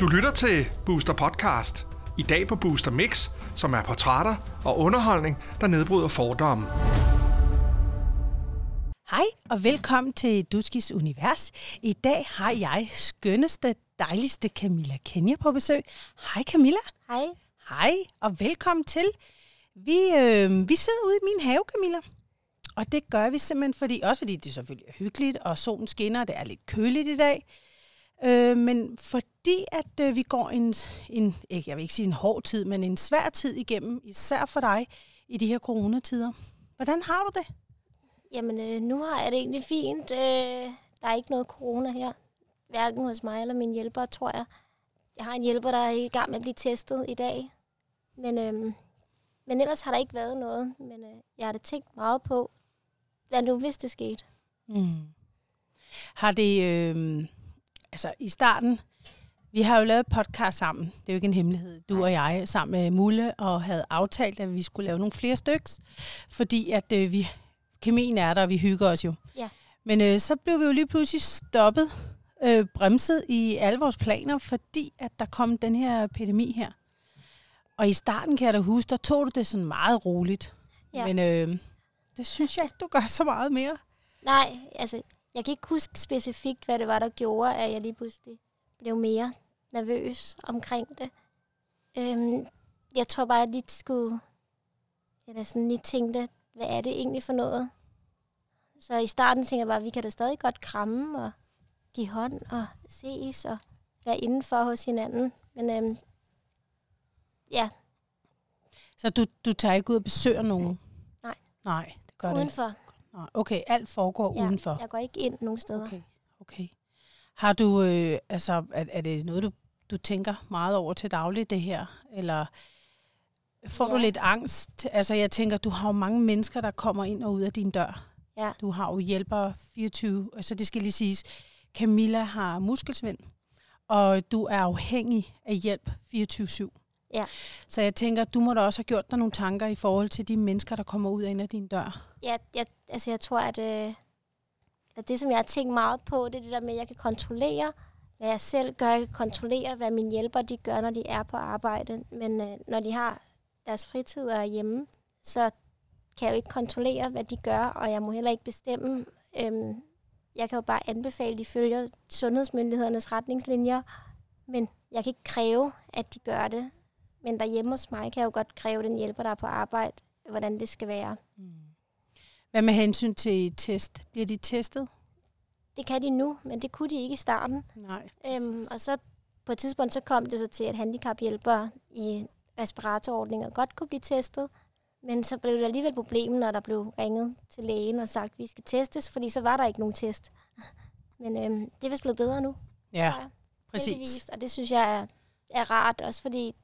Du lytter til Booster Podcast. I dag på Booster Mix, som er portrætter og underholdning, der nedbryder fordomme. Hej og velkommen til Duskis Univers. I dag har jeg skønneste, dejligste Camilla Kenya på besøg. Hej Camilla. Hej. Hej og velkommen til. Vi, øh, vi sidder ude i min have, Camilla. Og det gør vi simpelthen, fordi, også fordi det selvfølgelig er hyggeligt, og solen skinner, og det er lidt køligt i dag. Øh, men fordi at øh, vi går en, en, ikke, jeg vil ikke sige en hård tid, men en svær tid igennem, især for dig i de her coronatider. Hvordan har du det? Jamen, øh, nu har jeg det egentlig fint. Øh, der er ikke noget corona her. Hverken hos mig eller min hjælper, tror jeg. Jeg har en hjælper, der er i gang med at blive testet i dag. Men, øh, men ellers har der ikke været noget. Men øh, jeg har det tænkt meget på, hvad hvis det skete. Mm. Har det, øh, altså i starten, vi har jo lavet podcast sammen, det er jo ikke en hemmelighed, du og jeg sammen med Mulle, og havde aftalt, at vi skulle lave nogle flere stykker, fordi at øh, vi, kemien er der, og vi hygger os jo. Ja. Men øh, så blev vi jo lige pludselig stoppet, øh, bremset i alle vores planer, fordi at der kom den her epidemi her. Og i starten kan jeg da huske, der tog du det sådan meget roligt. Ja. Men øh, det synes jeg ikke, du gør så meget mere. Nej, altså, jeg kan ikke huske specifikt, hvad det var, der gjorde, at jeg lige pludselig blev mere nervøs omkring det. Øhm, jeg tror bare, at jeg lige skulle... Eller sådan lige tænkte, hvad er det egentlig for noget? Så i starten tænkte jeg bare, at vi kan da stadig godt kramme og give hånd og ses og være indenfor hos hinanden. Men øhm, ja, Så du, du tager ikke ud og besøger nogen? Nej. Nej, gør ikke. udenfor. Okay, alt foregår Ja, udenfor. Jeg går ikke ind nogen steder. Okay, okay. Har du, øh, altså, er, er det noget, du, du tænker meget over til daglig, det her? Eller får ja. du lidt angst? Altså, jeg tænker, du har jo mange mennesker, der kommer ind og ud af din dør. Ja. Du har jo hjælper 24, altså det skal lige siges, Camilla har muskelsvind, og du er afhængig af hjælp 24-7. Ja. Så jeg tænker, du må da også have gjort dig nogle tanker i forhold til de mennesker, der kommer ud af ind af din dør. Ja, jeg, altså jeg tror, at, øh, at det, som jeg har tænkt meget på, det er det der med, at jeg kan kontrollere, hvad jeg selv gør. Jeg kan kontrollere, hvad mine hjælpere de gør, når de er på arbejde. Men øh, når de har deres fritid og er hjemme, så kan jeg jo ikke kontrollere, hvad de gør, og jeg må heller ikke bestemme. Øhm, jeg kan jo bare anbefale, at de følger sundhedsmyndighedernes retningslinjer, men jeg kan ikke kræve, at de gør det. Men derhjemme hos mig kan jeg jo godt kræve den hjælper, der er på arbejde, hvordan det skal være. Mm. Hvad med hensyn til test? Bliver de testet? Det kan de nu, men det kunne de ikke i starten. Nej. Øhm, og så på et tidspunkt så kom det så til, at handicaphjælpere i respiratorordninger godt kunne blive testet. Men så blev det alligevel et problem, når der blev ringet til lægen og sagt, at vi skal testes, fordi så var der ikke nogen test. Men øhm, det er vist blevet bedre nu, Ja, præcis. heldigvis. Og det synes jeg er, er rart, også fordi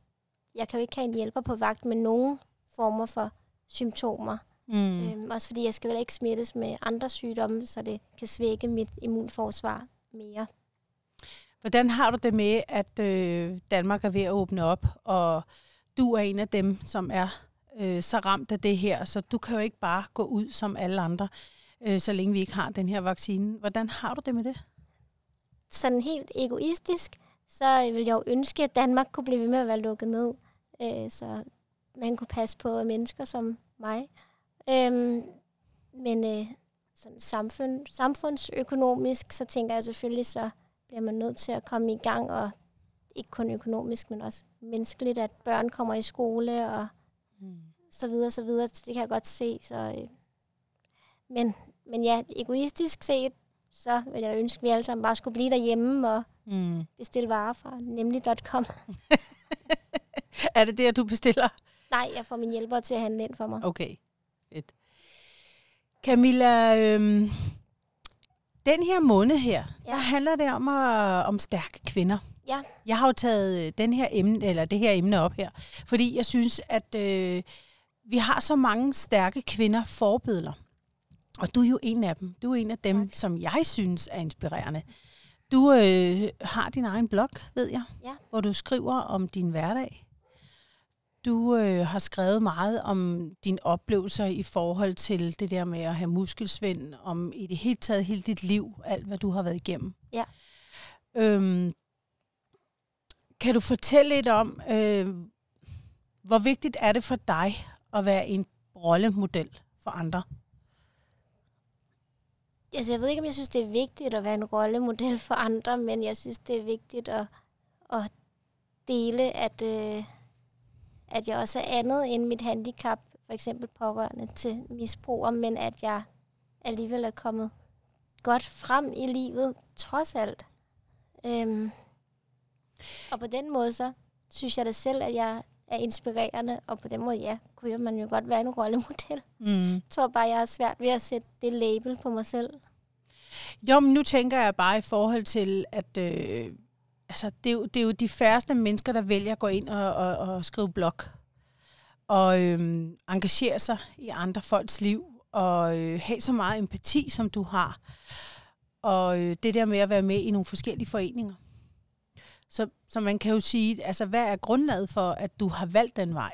jeg kan jo ikke have en hjælper på vagt med nogen former for symptomer. Mm. Øhm, også fordi jeg skal vel ikke smittes med andre sygdomme, så det kan svække mit immunforsvar mere. Hvordan har du det med, at øh, Danmark er ved at åbne op, og du er en af dem, som er øh, så ramt af det her, så du kan jo ikke bare gå ud som alle andre, øh, så længe vi ikke har den her vaccine. Hvordan har du det med det? Sådan helt egoistisk, så vil jeg jo ønske, at Danmark kunne blive ved med at være lukket ned, øh, så man kunne passe på mennesker som mig. Øhm, men øh, sådan samfund, samfundsøkonomisk, så tænker jeg selvfølgelig, så bliver man nødt til at komme i gang, og ikke kun økonomisk, men også menneskeligt, at børn kommer i skole, og Mm. så videre, så videre. Det kan jeg godt se. Så, øh. men, men ja, egoistisk set, så vil jeg ønske, at vi alle sammen bare skulle blive derhjemme og Mm. bestille varer fra nemlig.com. er det det, du bestiller? Nej, jeg får min hjælper til at handle ind for mig. Okay, fedt. Camilla, øhm, den her måned her, ja. Ja. der handler det om, at, om stærke kvinder. Ja. Jeg har jo taget øh, den her emne, eller det her emne op her, fordi jeg synes, at øh, vi har så mange stærke kvinder forbilleder. Og du er jo en af dem. Du er en af dem, Tak. som jeg synes er inspirerende. Du øh, har din egen blog, ved jeg, Ja. hvor du skriver om din hverdag. Du øh, har skrevet meget om dine oplevelser i forhold til det der med at have muskelsvind, om i det hele taget hele dit liv, alt hvad du har været igennem. Ja. Øhm, kan du fortælle lidt om, øh, hvor vigtigt er det for dig at være en rollemodel for andre? Altså, jeg ved ikke, om jeg synes, det er vigtigt at være en rollemodel for andre, men jeg synes, det er vigtigt at, at dele, at, øh, at jeg også er andet end mit handicap, for eksempel pårørende til misbrugere, men at jeg alligevel er kommet godt frem i livet, trods alt. Øhm, og på den måde, så synes jeg da selv, at jeg er inspirerende, og på den måde, ja, kunne man jo godt være en rollemodel. Mm. Jeg tror bare, jeg har svært ved at sætte det label på mig selv. Jo, men nu tænker jeg bare i forhold til, at øh, altså, det, er jo, det er jo de færreste mennesker, der vælger at gå ind og, og, og skrive blog. Og øh, engagere sig i andre folks liv. Og øh, have så meget empati, som du har. Og øh, det der med at være med i nogle forskellige foreninger. Så, så man kan jo sige, altså hvad er grundlaget for, at du har valgt den vej?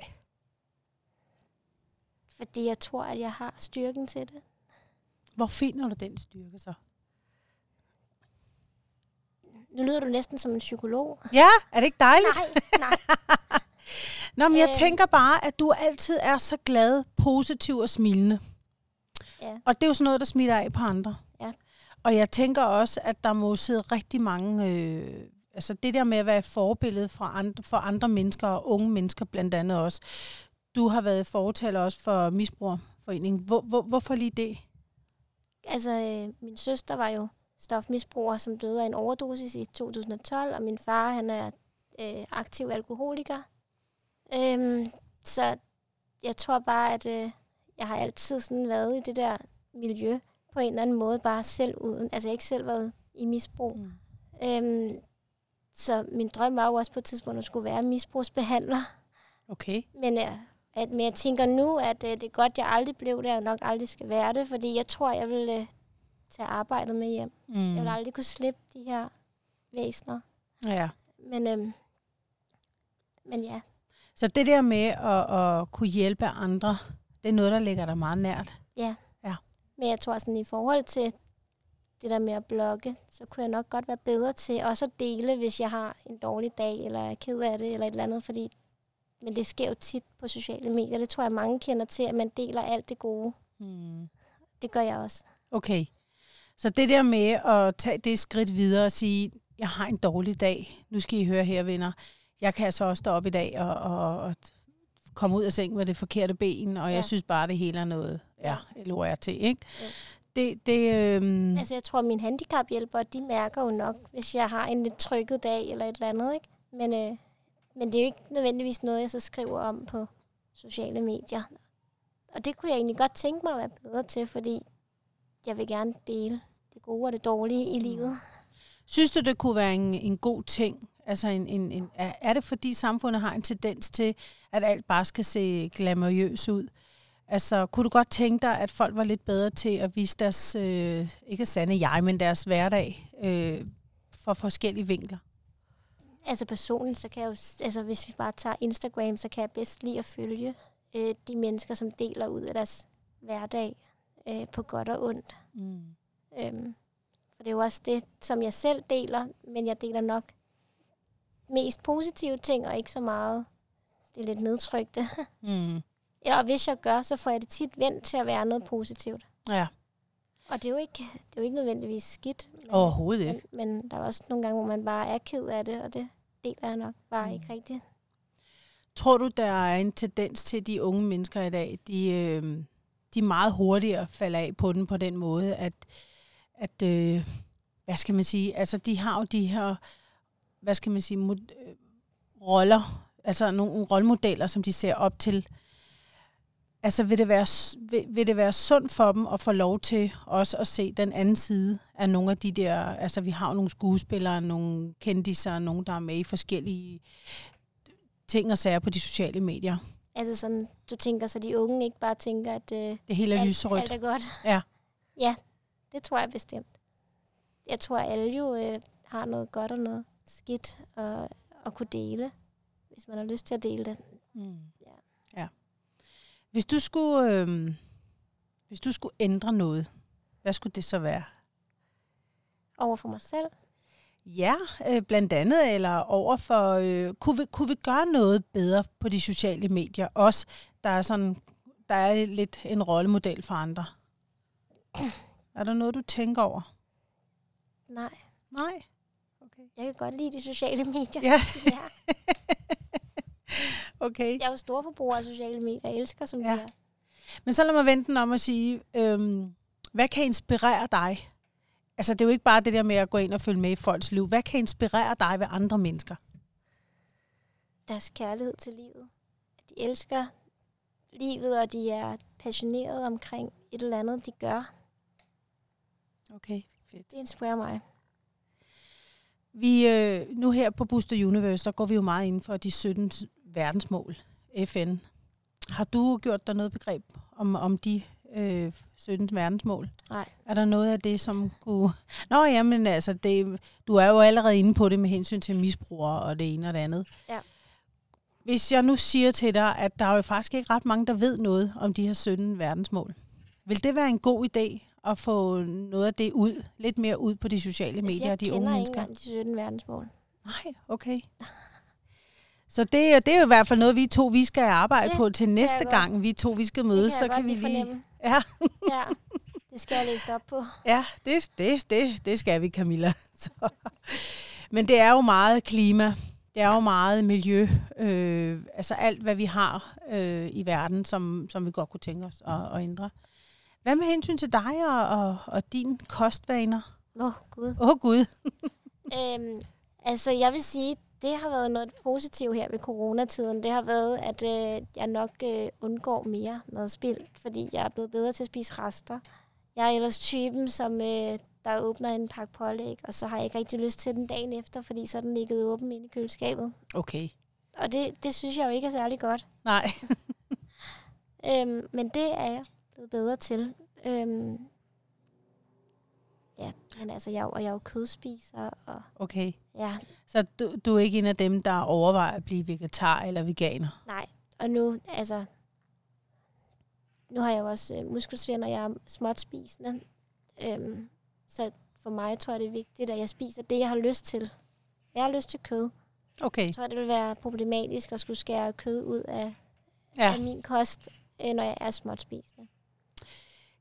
Fordi jeg tror, at jeg har styrken til det. Hvor finder du den styrke så? Nu lyder du næsten som en psykolog. Ja, er det ikke dejligt? Nej, nej. Nå, men jeg Øh. tænker bare, at du altid er så glad, positiv og smilende. Ja. Og det er jo sådan noget, der smitter af på andre. Ja. Og jeg tænker også, at der må sidde rigtig mange... Øh, altså det der med at være et forbillede for andre, for andre mennesker, og unge mennesker blandt andet også. Du har været fortaler også for Misbrugerforeningen. Hvor, hvor, hvorfor lige det? Altså, øh, min søster var jo stofmisbruger, som døde af en overdosis i 2012, og min far, han er øh, aktiv alkoholiker. Øhm, så jeg tror bare, at øh, jeg har altid sådan været i det der miljø på en eller anden måde, bare selv uden, altså jeg har ikke selv været i misbrug. Mm. Øhm, så min drøm var jo også på et tidspunkt at skulle være misbrugsbehandler. Okay. Men, øh, at, men jeg tænker nu, at øh, det er godt, jeg aldrig blev det, og nok aldrig skal være det, fordi jeg tror, jeg vil øh, tage arbejdet med hjem. Mm. Jeg vil aldrig kunne slippe de her væsner. Ja. Men, øhm, men ja, Så det der med at, at kunne hjælpe andre, det er noget, der ligger dig meget nært. men jeg tror sådan i forhold til det der med at blogge, så kunne jeg nok godt være bedre til også at dele, hvis jeg har en dårlig dag, eller er ked af det, eller et eller andet, fordi men det sker jo tit på sociale medier. Det tror jeg, mange kender til, at man deler alt det gode. Mm. Det gør jeg også. Okay. Så det der med at tage det skridt videre og sige, jeg har en dårlig dag. Nu skal I høre her, venner. Jeg kan altså også stå op i dag og, og, og komme ud af sengen med det forkerte ben, og ja. Ja. jeg synes bare, det hele er noget ja, LORT, ikke? Jo. Det, det øhm, Altså, jeg tror, at mine handicaphjælpere, de mærker jo nok, hvis jeg har en lidt trykket dag eller et eller andet, ikke? Men, øh, men det er jo ikke nødvendigvis noget, jeg så skriver om på sociale medier. Og det kunne jeg egentlig godt tænke mig at være bedre til, fordi jeg vil gerne dele det gode og det dårlige i livet. synes du, det kunne være en, en god ting? Altså, en, en, en, er det fordi samfundet har en tendens til, at alt bare skal se glamourøs ud? Altså, kunne du godt tænke dig, at folk var lidt bedre til at vise deres, øh, ikke sande jeg, men deres hverdag øh, fra forskellige vinkler? Altså personligt, så kan jeg jo, altså hvis vi bare tager Instagram, så kan jeg bedst lide at følge øh, de mennesker, som deler ud af deres hverdag øh, på godt og ondt. Mm. Øhm, for det er jo også det, som jeg selv deler, men jeg deler nok mest positive ting, og ikke så meget det er lidt nedtrykte. Mm. Eller og hvis jeg gør, så får jeg det tit vendt til at være noget positivt. Ja, Og det er jo ikke, det er jo ikke nødvendigvis skidt. Men, overhovedet ikke. men, men der er også nogle gange, hvor man bare er ked af det, og det deler jeg nok bare Mm. ikke rigtigt. Tror du, der er en tendens til, de unge mennesker i dag, de, øh, de meget hurtigere falder af på den på den måde, at, at øh, hvad skal man sige, altså de har jo de her, hvad skal man sige, mod, øh, roller, altså nogle rollemodeller, som de ser op til. Altså vil det, være, vil, vil det være sundt for dem at få lov til også at se den anden side af nogle af de der, altså vi har jo nogle skuespillere, nogle kendiser, nogle der er med i forskellige ting og sager på de sociale medier. Altså sådan, du tænker, så de unge ikke bare tænker, at øh, Det hele er alt, lyserødt. alt er godt. Ja. Ja, det tror jeg bestemt. Jeg tror, at alle jo øh, har noget godt og noget skidt at, at kunne dele, hvis man har lyst til at dele det. Mm. Ja. Hvis du skulle, øh, hvis du skulle ændre noget, hvad skulle det så være? Over for mig selv. Ja, øh, blandt andet, eller over for, øh, kunne, vi, kunne vi gøre noget bedre på de sociale medier? Også, der er sådan, der er lidt en rollemodel for andre. Er der noget, du tænker over? Nej, Nej? Okay. jeg kan godt lide de sociale medier. Ja. er. Okay. Jeg er jo stor forbruger af sociale medier. Jeg elsker, som Ja. ja. de er. Men så lad mig vente den om at sige, øhm, hvad kan inspirere dig? Altså, det er jo ikke bare det der med at gå ind og følge med i folks liv. Hvad kan inspirere dig ved andre mennesker? Deres kærlighed til livet. At de elsker livet, og de er passionerede omkring et eller andet, de gør. Okay, fedt. Det inspirerer mig. Vi, øh, nu her på Booster Universe, der går vi jo meget inden for de 17 verdensmål, FN. Har du gjort dig noget begreb om, om de øh, 17 verdensmål? Nej. Er der noget af det, som kunne... Nå, jamen altså, det, du er jo allerede inde på det med hensyn til misbrugere og det ene og det andet. Ja. Hvis jeg nu siger til dig, at der er jo faktisk ikke ret mange, der ved noget om de her 17 verdensmål. Vil det være en god idé at få noget af det ud, lidt mere ud på de sociale medier altså, jeg og de kender unge ikke mennesker? engang de 17 verdensmål. Nej, okay. Så det, er- det er jo i hvert fald noget, vi to vi skal arbejde Det på til næste gang, vi to vi skal mødes. så jeg kan vi lige... fornemme. Ja, Ja, det skal jeg læse op på. ja det, det, det, det skal vi, Camilla. Så. Men det er jo meget klima. Det er jo meget miljø. Øh, altså alt, hvad vi har øh, i verden, som, som vi godt kunne tænke os at, at ændre. Hvad med hensyn til dig og, og, og din kostvaner? Åh, oh, Gud. Åh oh, Gud. Øhm, altså, jeg vil sige, det har været noget positivt her ved coronatiden. Det har været, at øh, jeg nok øh, undgår mere madspild, fordi jeg er blevet bedre til at spise rester. Jeg er ellers typen, som øh, der åbner en pakke pålæg, og så har jeg ikke rigtig lyst til den dagen efter, fordi så er den ligget åben inde i køleskabet. Okay. Og det, det synes jeg jo ikke er særlig godt. Nej. Øhm, men det er jeg blevet bedre til. Øhm, ja, men altså, jeg, er og jeg er jo kødspiser, og Okay. ja, Så du, du er ikke en af dem, der overvejer at blive vegetar eller veganer? Nej, og nu, altså, nu har jeg jo også øh, muskelsvind, og jeg er småt spisende. Øhm, så for mig tror jeg, det er vigtigt, at jeg spiser det, jeg har lyst til. Jeg har lyst til kød. Okay. Jeg tror, det vil være problematisk at skulle skære kød ud af, Ja. af min kost, øh, når jeg er småt spisende.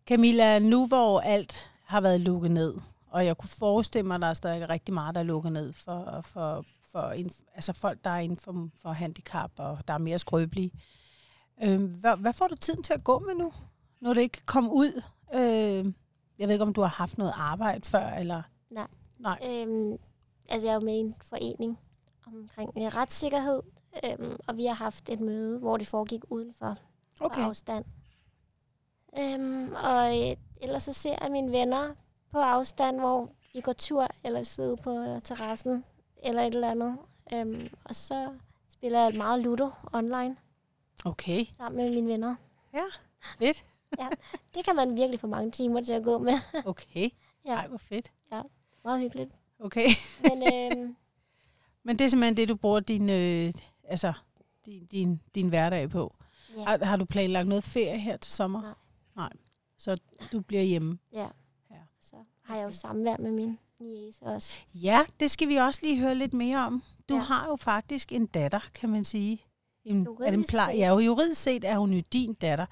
Camilla, nu hvor alt har været lukket ned, og jeg kunne forestille mig, at der er stadig rigtig meget, der er lukket ned for, for, for en, altså folk, der er inden for, for handicap, og der er mere skrøbelige. Øh, hvad, hvad får du tiden til at gå med nu, når det ikke kom ud? Øh, jeg ved ikke, om du har haft noget arbejde før, eller... Nej. Nej. Øhm, altså, jeg er jo med i en forening omkring øh, retssikkerhed, øhm, og vi har haft et møde, hvor det foregik udenfor på Okay. afstand. Øhm, og øh, ellers så ser jeg mine venner på afstand, hvor vi går tur, eller sidder ude på terrassen, eller et eller andet. Øhm, og så spiller jeg meget Ludo online, Okay. sammen med mine venner. Fedt. Det kan man virkelig få mange timer til at gå med. Okay. Ja. Ej, hvor fedt. Meget hyggeligt. Okay. Men øhm, Men det er simpelthen det, du bruger din, øh, altså, din, din, din hverdag på. ja, Har, har du planlagt noget ferie her til sommer? Nej. Nej. Så du bliver hjemme? ja. Ja. Så har jeg jo samvær med min niece også. Ja, det skal vi også lige høre lidt mere om. Du ja. Ja. har jo faktisk en datter, kan man sige. En, er den Juridisk pleje, set. ja, jo juridisk set er hun jo din datter.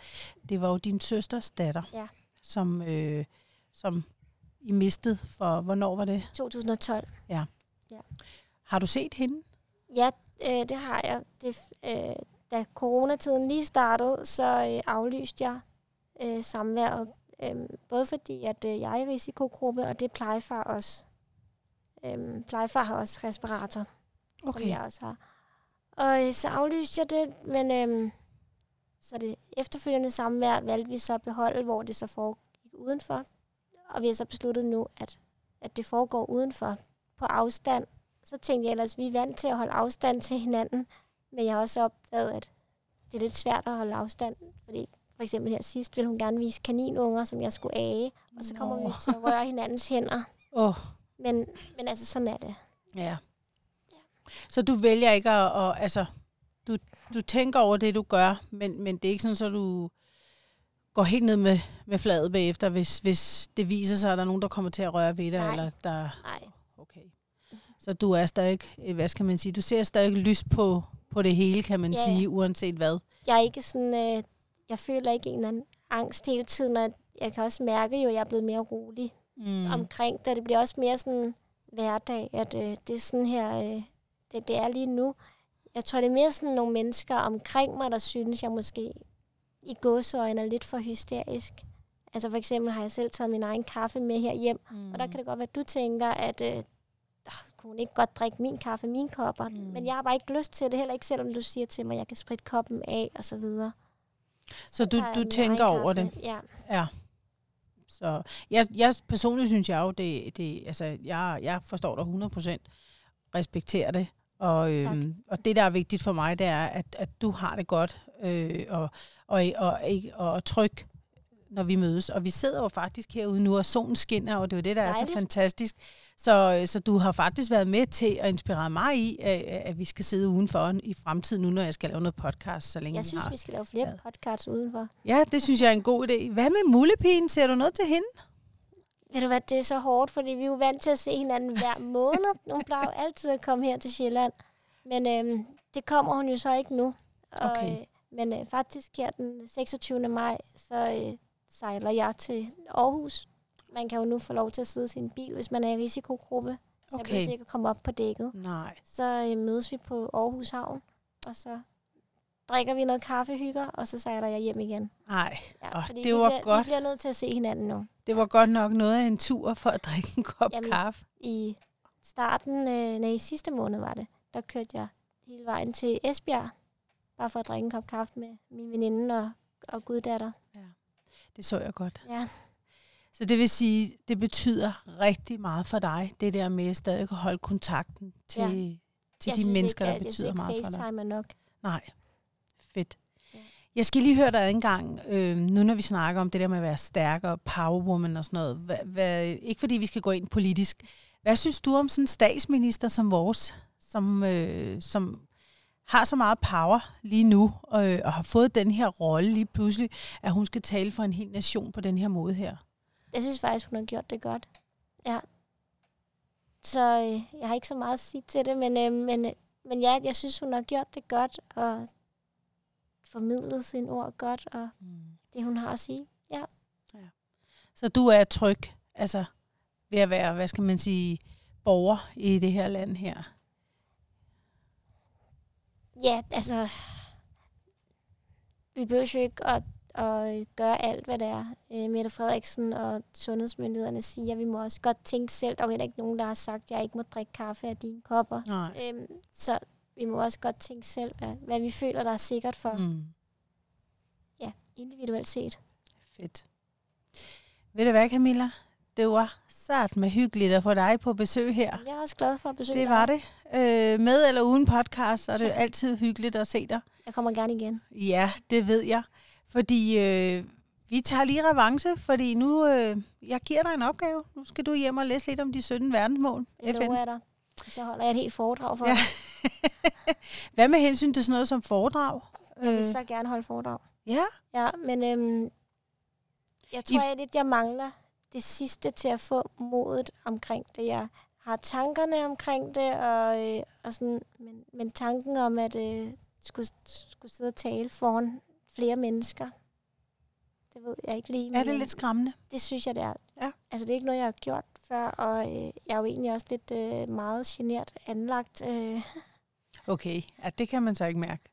Det var jo din søsters datter, Ja. som, øh, som I mistede for, hvornår var det? 2012. Har du set hende? Ja, øh, det har jeg. Det, øh, da coronatiden lige startede, så øh, aflyste jeg øh, samværet. Øh, både fordi, at øh, jeg er i risikogruppe, og det er plejefar også. Øh, plejefar har også respirator, som jeg også har. Og øh, så aflyste jeg det, men øh, så det efterfølgende samvær valgte vi så at beholde, hvor det så foregik udenfor. Og vi har så besluttet nu, at, at det foregår udenfor på afstand. Så tænkte jeg ellers, at vi er vant til at holde afstand til hinanden. Men jeg har også opdaget, at det er lidt svært at holde afstand. Fordi for eksempel her sidst ville hun gerne vise kaninunger, som jeg skulle age. Og så kommer Nå. vi til at røre hinandens hænder. Oh, Men, men altså, sådan er det. ja. Så du vælger ikke at, at altså, du, du tænker over det, du gør, men, men det er ikke sådan, så du går helt ned med, med fladet bagefter, hvis, hvis det viser sig, at der er nogen, der kommer til at røre ved dig, Nej. eller der... Nej, Okay. Så du er stadig, øh, hvad skal man sige, du ser stadig lys på, på det hele, kan man Ja, sige, ja. uanset hvad. jeg er ikke sådan, øh, jeg føler ikke en eller anden angst hele tiden, og jeg kan også mærke jo, at jeg er blevet mere rolig Mm. mm. omkring det. Det bliver også mere sådan hverdag, at øh, det er sådan her, øh, det, det er lige nu. Jeg tror, det er mere sådan nogle mennesker omkring mig, der synes, jeg måske i gåseøjne er lidt for hysterisk. Altså for eksempel har jeg selv taget min egen kaffe med her hjem, Mm. og der kan det godt være, at du tænker, at øh, "Ah, kunne hun ikke godt drikke min kaffe, mine kopper. Mm. Mm. Men jeg har bare ikke lyst til det, heller ikke selvom du siger til mig, at jeg kan spritte koppen af og så videre. Så du, jeg du min tænker over det? Ja, Ja. Så jeg, jeg personligt synes jeg jo, det, det altså, jeg, jeg forstår dig 100%, respekterer det, og, øhm, og det, der er vigtigt for mig, det er, at, at du har det godt, øh, og, og, og, og, og tryg, når vi mødes. Og vi sidder jo faktisk herude nu, og solen skinner, og det er jo det, der er så Dejligt. fantastisk. Så, så du har faktisk været med til at inspirere mig i, at, at vi skal sidde udenfor i fremtiden, nu når jeg skal lave noget podcast, så længe jeg vi synes, har. vi skal lave flere Ja. podcasts udenfor. Ja, det synes jeg er en god idé. Hvad med mullepigen? Ser du noget til hende? Ved du hvad, det er så hårdt, fordi vi er jo vant til at se hinanden hver måned. Hun plejer jo altid at komme her til Sjælland. Men øhm, det kommer hun jo så ikke nu. Og, Okay. øh, men øh, faktisk her den 26. maj, så øh, sejler jeg til Aarhus. Man kan jo nu få lov til at sidde i sin bil, hvis man er i risikogruppe. Så Okay. jeg behøver ikke at komme op på dækket. Nej. Så øh, mødes vi på Aarhus Havn, og så drikker vi noget kaffe, hygger, og så sejler jeg hjem igen. Nej, Ja, fordi det var bliver, godt. Vi bliver nødt til at se hinanden nu. det var godt nok noget af en tur for at drikke en kop Jamen, kaffe. i starten, øh, nej, i sidste måned var det, der kørte jeg hele vejen til Esbjerg, bare for at drikke en kop kaffe med min veninde og, og guddatter. Det så jeg godt. Ja, Så det vil sige, det betyder rigtig meget for dig, det der med at stadig kan holde kontakten til, Ja. til jeg de synes mennesker, ikke, der betyder jeg synes meget ikke, for dig. FaceTime er nok. Nej, fedt. Ja. Jeg skal lige høre dig en gang, øh, nu når vi snakker om det der med at være stærk og powerwoman og sådan noget. Hvad, hvad, ikke fordi vi skal gå ind politisk. Hvad synes du om sådan en statsminister som vores, som, øh, som har så meget power lige nu, øh, og har fået den her rolle lige pludselig, at hun skal tale for en hel nation på den her måde her? Jeg synes faktisk, hun har gjort det godt. Ja. Så øh, jeg har ikke så meget at sige til det, men, øh, men, øh, men ja, jeg synes, hun har gjort det godt, og formidlet sine ord godt, og det, hun har at sige. Ja. Så du er tryg, altså ved at være, hvad skal man sige, borger i det her land her. Ja, altså, vi behøver jo ikke at, at gøre alt, hvad det er. Øh, Mette Frederiksen og sundhedsmyndighederne siger, vi må også godt tænke selv. Der er heller ikke nogen, der har sagt, at jeg ikke må drikke kaffe af dine kopper. Nej. Øhm, så vi må også godt tænke selv, at, hvad vi føler, der er sikkert for mm. Mm. individuelt set. Fedt. Ved du hvad, Camilla? Det var sat med hyggeligt at få dig på besøg her. Jeg er også glad for at besøge Det dig. var det. Øh, med eller uden podcast, så er det altid hyggeligt at se dig. Jeg kommer gerne igen. Ja, det ved jeg. Fordi øh, vi tager lige revanche, fordi nu, øh, jeg giver dig en opgave. Nu skal du hjem og læse lidt om de 17 verdensmål. Det lover FN's. jeg dig. Så holder jeg et helt foredrag for Ja. dig. Hvad med hensyn til sådan noget som foredrag? Jeg vil Øh, så gerne holde foredrag. ja, Ja, men øhm, jeg tror, jeg lidt, jeg mangler det sidste til at få modet omkring det. Jeg har tankerne omkring det, og, øh, og sådan, men, men tanken om at øh, skulle, skulle sidde og tale foran flere mennesker, det ved jeg ikke lige. er det øh, lidt skræmmende? Det synes jeg, det er. Ja. Altså, det er ikke noget, jeg har gjort før, og øh, jeg er jo egentlig også lidt øh, meget genert anlagt. Øh, Okay, ja, det kan man så ikke mærke.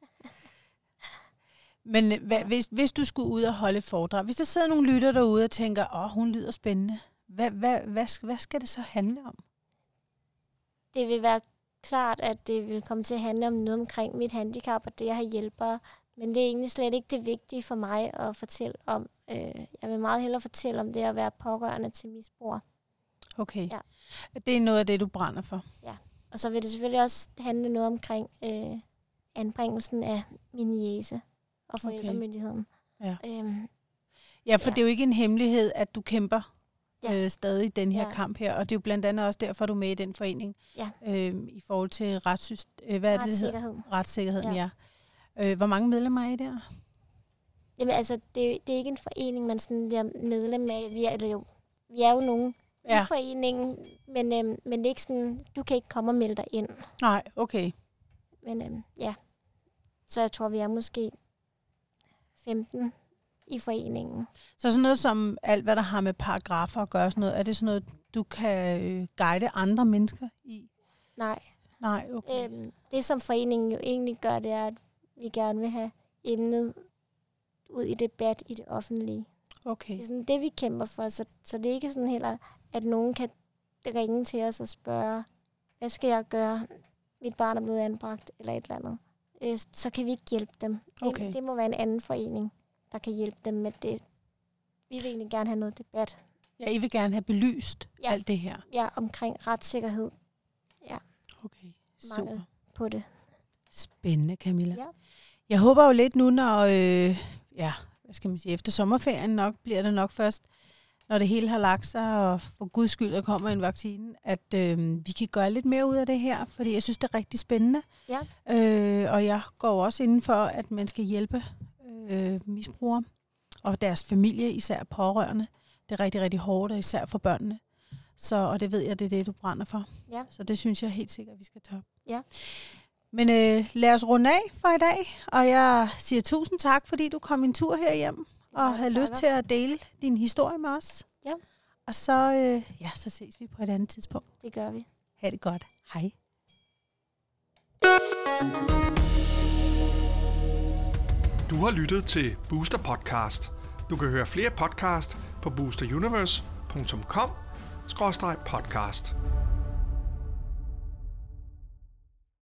Men øh, hvad, hvis, hvis du skulle ud og holde foredrag, hvis der sidder nogle lytter derude og tænker, åh, hun lyder spændende, hvad, hvad, hvad, hvad skal det så handle om? det vil være klart, at det vil komme til at handle om noget omkring mit handicap og det at have hjælpere. Men det er egentlig slet ikke det vigtige for mig at fortælle om. Øh, jeg vil meget hellere fortælle om det at være pårørende til misbrugere. Okay, Ja. det er noget af det, du brænder for. Og så vil det selvfølgelig også handle noget omkring øh, anbringelsen af min jæse og forældremyndigheden. Ja. Øhm, Ja, for Ja. det er jo ikke en hemmelighed, at du kæmper Ja. øh, stadig i den her Ja. kamp her, og det er jo blandt andet også derfor, du er med i den forening, Ja. øh, i forhold til retssystem, øh, hvad er det, retssikkerhed. Retssikkerheden, ja. Ja. ja. Øh, hvor mange medlemmer er I der? Jamen altså, det, det er ikke en forening, man sådan bliver medlem af. Vi er, eller jo, vi er jo nogen ja. i foreningen, men, øhm, men det er ikke sådan, du kan ikke komme og melde dig ind. Nej, okay. Men øhm, ja, så jeg tror, vi er måske 15 i foreningen. Så sådan noget som alt, hvad der har med paragrafer at gøre, sådan noget, er det sådan noget, du kan øh, guide andre mennesker i? Nej. Nej, okay. Øhm, det, som foreningen jo egentlig gør, det er, at vi gerne vil have emnet ud i debat i det offentlige. Okay. Det er sådan det, vi kæmper for, så, så det er ikke sådan heller, at nogen kan ringe til os og spørge, hvad skal jeg gøre? Mit barn er blevet anbragt, eller et eller andet. Øh, så kan vi ikke hjælpe dem. Okay. Det, det må være en anden forening, der kan hjælpe dem med det. Vi vil egentlig gerne have noget debat. Ja, I vil gerne have belyst ja. alt det her. Ja, omkring retssikkerhed. Ja. Okay, super. Mangel på det. Spændende, Camilla. Ja. Jeg håber jo lidt nu, når, øh, ja, hvad skal man sige, efter sommerferien nok, bliver det nok først, når det hele har lagt sig, og for guds skyld, der kommer en vaccine, at øh, vi kan gøre lidt mere ud af det her, fordi jeg synes, det er rigtig spændende. Ja. Øh, og jeg går også inden for, at man skal hjælpe øh, misbrugere og deres familie, især pårørende. Det er rigtig, rigtig hårdt, og især for børnene. Så, og det ved jeg, det er det, du brænder for. Ja. Så det synes jeg helt sikkert, vi skal tage op. Ja. Men øh, lad os runde af for i dag, og jeg siger tusind tak, fordi du kom en tur herhjem og Ja, havde tak. lyst til at dele din historie med os. Ja. Og så, øh, ja, så ses vi på et andet tidspunkt. Det gør vi. Ha' det godt. Hej. Du har lyttet til Booster Podcast. Du kan høre flere podcast på boosteruniverse.com-podcast.